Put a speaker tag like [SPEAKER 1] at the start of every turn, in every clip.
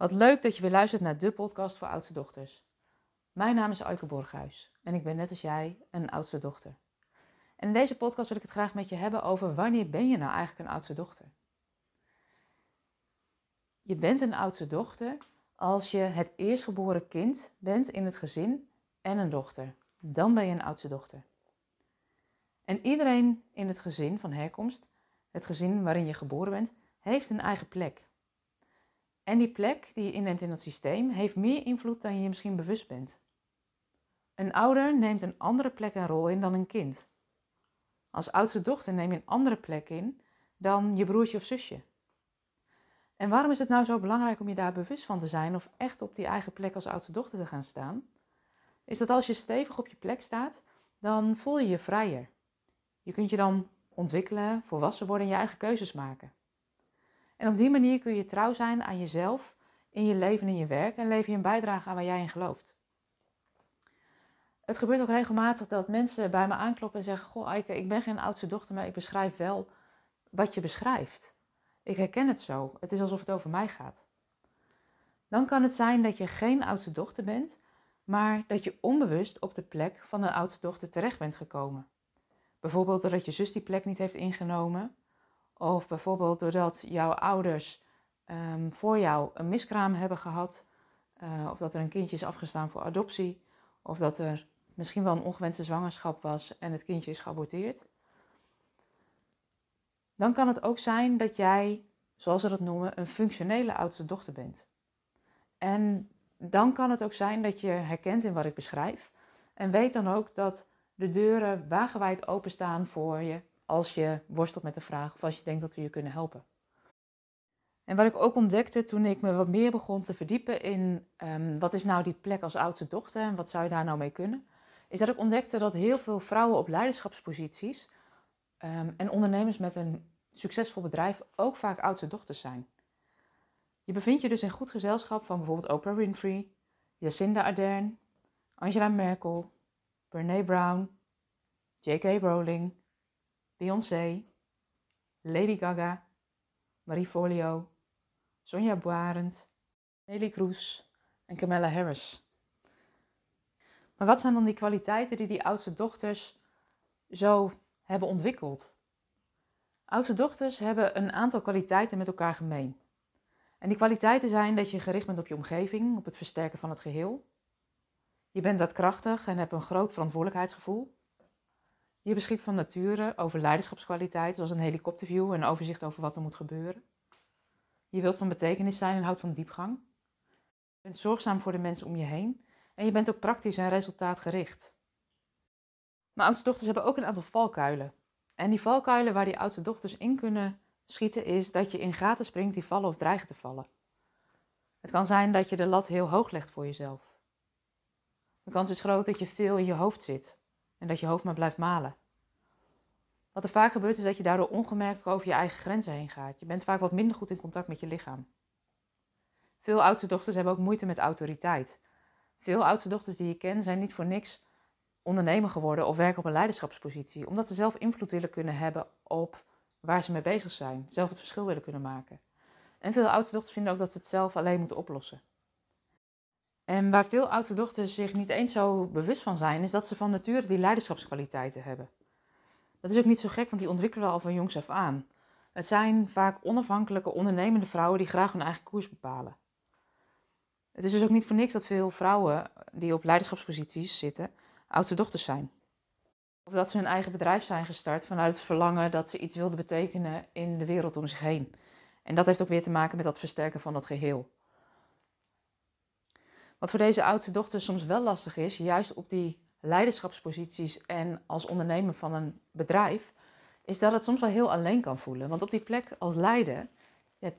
[SPEAKER 1] Wat leuk dat je weer luistert naar de podcast voor oudste dochters. Mijn naam is Aike Borghuis en ik ben net als jij een oudste dochter. En in deze podcast wil ik het graag met je hebben over wanneer ben je nou eigenlijk een oudste dochter? Je bent een oudste dochter als je het eerstgeboren kind bent in het gezin en een dochter. Dan ben je een oudste dochter. En iedereen in het gezin van herkomst, het gezin waarin je geboren bent, heeft een eigen plek. En die plek die je inneemt in het systeem heeft meer invloed dan je je misschien bewust bent. Een ouder neemt een andere plek en rol in dan een kind. Als oudste dochter neem je een andere plek in dan je broertje of zusje. En waarom is het nou zo belangrijk om je daar bewust van te zijn of echt op die eigen plek als oudste dochter te gaan staan? Is dat als je stevig op je plek staat, dan voel je je vrijer. Je kunt je dan ontwikkelen, volwassen worden en je eigen keuzes maken. En op die manier kun je trouw zijn aan jezelf, in je leven en in je werk en lever je een bijdrage aan waar jij in gelooft. Het gebeurt ook regelmatig dat mensen bij me aankloppen en zeggen: Goh, Eike, ik ben geen oudste dochter, maar ik beschrijf wel wat je beschrijft. Ik herken het zo. Het is alsof het over mij gaat. Dan kan het zijn dat je geen oudste dochter bent, maar dat je onbewust op de plek van een oudste dochter terecht bent gekomen. Bijvoorbeeld doordat je zus die plek niet heeft ingenomen, of bijvoorbeeld doordat jouw ouders um, voor jou een miskraam hebben gehad, uh, of dat er een kindje is afgestaan voor adoptie, of dat er misschien wel een ongewenste zwangerschap was en het kindje is geaborteerd. Dan kan het ook zijn dat jij, zoals ze dat noemen, een functionele oudste dochter bent. En dan kan het ook zijn dat je herkent in wat ik beschrijf. En weet dan ook dat de deuren wagenwijd openstaan voor je als je worstelt met de vraag of als je denkt dat we je kunnen helpen. En wat ik ook ontdekte toen ik me wat meer begon te verdiepen in um, wat is nou die plek als oudste dochter en wat zou je daar nou mee kunnen, is dat ik ontdekte dat heel veel vrouwen op leiderschapsposities um, en ondernemers met een succesvol bedrijf ook vaak oudste dochters zijn. Je bevindt je dus in goed gezelschap van bijvoorbeeld Oprah Winfrey, Jacinda Ardern, Angela Merkel, Brene Brown, J.K. Rowling, Beyoncé, Lady Gaga, Marie Folio, Sonja Barend, Nelly Kroes en Camilla Harris. Maar wat zijn dan die kwaliteiten die die oudste dochters zo hebben ontwikkeld? Oudste dochters hebben een aantal kwaliteiten met elkaar gemeen. En die kwaliteiten zijn dat je gericht bent op je omgeving, op het versterken van het geheel. Je bent daadkrachtig en hebt een groot verantwoordelijkheidsgevoel. Je beschikt van nature over leiderschapskwaliteiten, zoals een helikopterview en overzicht over wat er moet gebeuren. Je wilt van betekenis zijn en houdt van diepgang. Je bent zorgzaam voor de mensen om je heen en je bent ook praktisch en resultaatgericht. Maar oudste dochters hebben ook een aantal valkuilen. En die valkuilen waar die oudste dochters in kunnen schieten is dat je in gaten springt die vallen of dreigen te vallen. Het kan zijn dat je de lat heel hoog legt voor jezelf. De kans is groot dat je veel in je hoofd zit en dat je hoofd maar blijft malen. Wat er vaak gebeurt is dat je daardoor ongemerkt over je eigen grenzen heen gaat. Je bent vaak wat minder goed in contact met je lichaam. Veel oudste dochters hebben ook moeite met autoriteit. Veel oudste dochters die je ken zijn niet voor niks ondernemer geworden of werken op een leiderschapspositie, omdat ze zelf invloed willen kunnen hebben op waar ze mee bezig zijn, zelf het verschil willen kunnen maken. En veel oudste dochters vinden ook dat ze het zelf alleen moeten oplossen. En waar veel oudste dochters zich niet eens zo bewust van zijn, is dat ze van nature die leiderschapskwaliteiten hebben. Dat is ook niet zo gek, want die ontwikkelen we al van jongs af aan. Het zijn vaak onafhankelijke, ondernemende vrouwen die graag hun eigen koers bepalen. Het is dus ook niet voor niks dat veel vrouwen die op leiderschapsposities zitten, oudste dochters zijn. Of dat ze hun eigen bedrijf zijn gestart vanuit het verlangen dat ze iets wilden betekenen in de wereld om zich heen. En dat heeft ook weer te maken met dat versterken van dat geheel. Wat voor deze oudste dochters soms wel lastig is, juist op die leiderschapsposities en als ondernemer van een bedrijf, is dat het soms wel heel alleen kan voelen. Want op die plek als leider,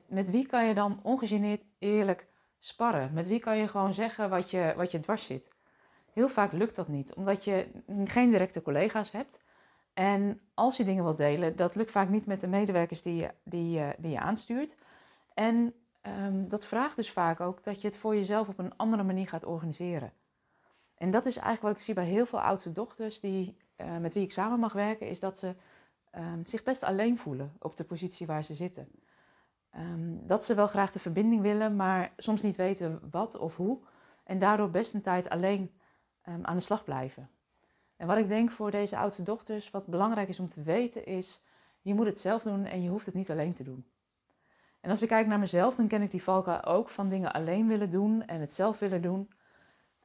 [SPEAKER 1] met wie kan je dan ongegeneerd eerlijk sparren? Met wie kan je gewoon zeggen wat je, wat je dwars zit? Heel vaak lukt dat niet, omdat je geen directe collega's hebt. En als je dingen wilt delen, dat lukt vaak niet met de medewerkers die je, die, die je aanstuurt. En um, dat vraagt dus vaak ook dat je het voor jezelf op een andere manier gaat organiseren. En dat is eigenlijk wat ik zie bij heel veel oudste dochters die, uh, met wie ik samen mag werken, is dat ze um, zich best alleen voelen op de positie waar ze zitten. Ehm, dat ze wel graag de verbinding willen, maar soms niet weten wat of hoe. En daardoor best een tijd alleen ehm, aan de slag blijven. En wat ik denk voor deze oudste dochters, wat belangrijk is om te weten, is: je moet het zelf doen en je hoeft het niet alleen te doen. En als ik kijk naar mezelf, dan ken ik die valkuil ook van dingen alleen willen doen en het zelf willen doen.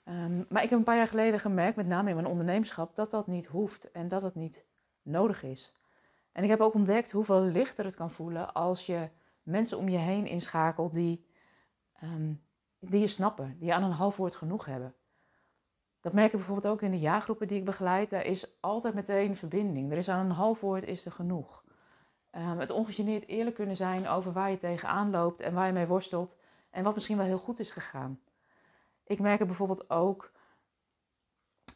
[SPEAKER 1] Ehm, maar ik heb een paar jaar geleden gemerkt, met name in mijn ondernemerschap, dat dat niet hoeft en dat het niet nodig is. En ik heb ook ontdekt hoeveel lichter het kan voelen als je mensen om je heen inschakelt die, ehm, die je snappen, die aan een half woord genoeg hebben. Dat merk ik bijvoorbeeld ook in de jaargroepen die ik begeleid. Daar is altijd meteen verbinding. Er is aan een half woord is er genoeg. Um, het ongegeneerd eerlijk kunnen zijn over waar je tegenaan loopt en waar je mee worstelt. En wat misschien wel heel goed is gegaan. Ik merk het bijvoorbeeld ook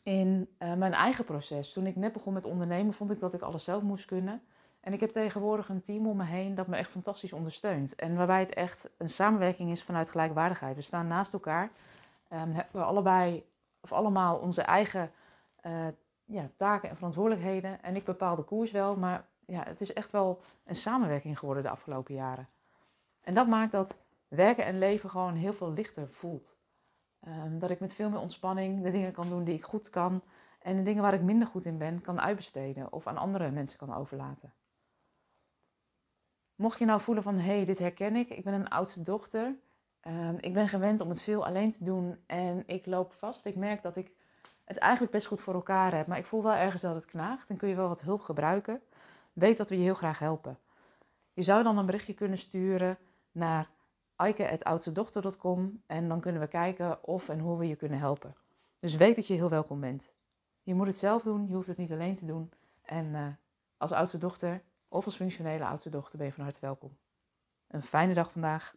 [SPEAKER 1] in uh, mijn eigen proces. Toen ik net begon met ondernemen, vond ik dat ik alles zelf moest kunnen. En ik heb tegenwoordig een team om me heen dat me echt fantastisch ondersteunt. En waarbij het echt een samenwerking is vanuit gelijkwaardigheid. We staan naast elkaar. Um, hebben we allebei of allemaal onze eigen uh, ja, taken en verantwoordelijkheden. En ik bepaal de koers wel, maar ja, het is echt wel een samenwerking geworden de afgelopen jaren. En dat maakt dat werken en leven gewoon heel veel lichter voelt. Um, dat ik met veel meer ontspanning de dingen kan doen die ik goed kan. En de dingen waar ik minder goed in ben, kan uitbesteden of aan andere mensen kan overlaten. Mocht je nou voelen van, hé, hey, dit herken ik, ik ben een oudste dochter. Um, ik ben gewend om het veel alleen te doen en ik loop vast. Ik merk dat ik het eigenlijk best goed voor elkaar heb, maar ik voel wel ergens dat het knaagt. Dan kun je wel wat hulp gebruiken. Weet dat we je heel graag helpen. Je zou dan een berichtje kunnen sturen naar aike.oudstedochter.com en dan kunnen we kijken of en hoe we je kunnen helpen. Dus weet dat je heel welkom bent. Je moet het zelf doen, je hoeft het niet alleen te doen. En uh, als oudste dochter of als functionele oudste dochter ben je van harte welkom. Een fijne dag vandaag.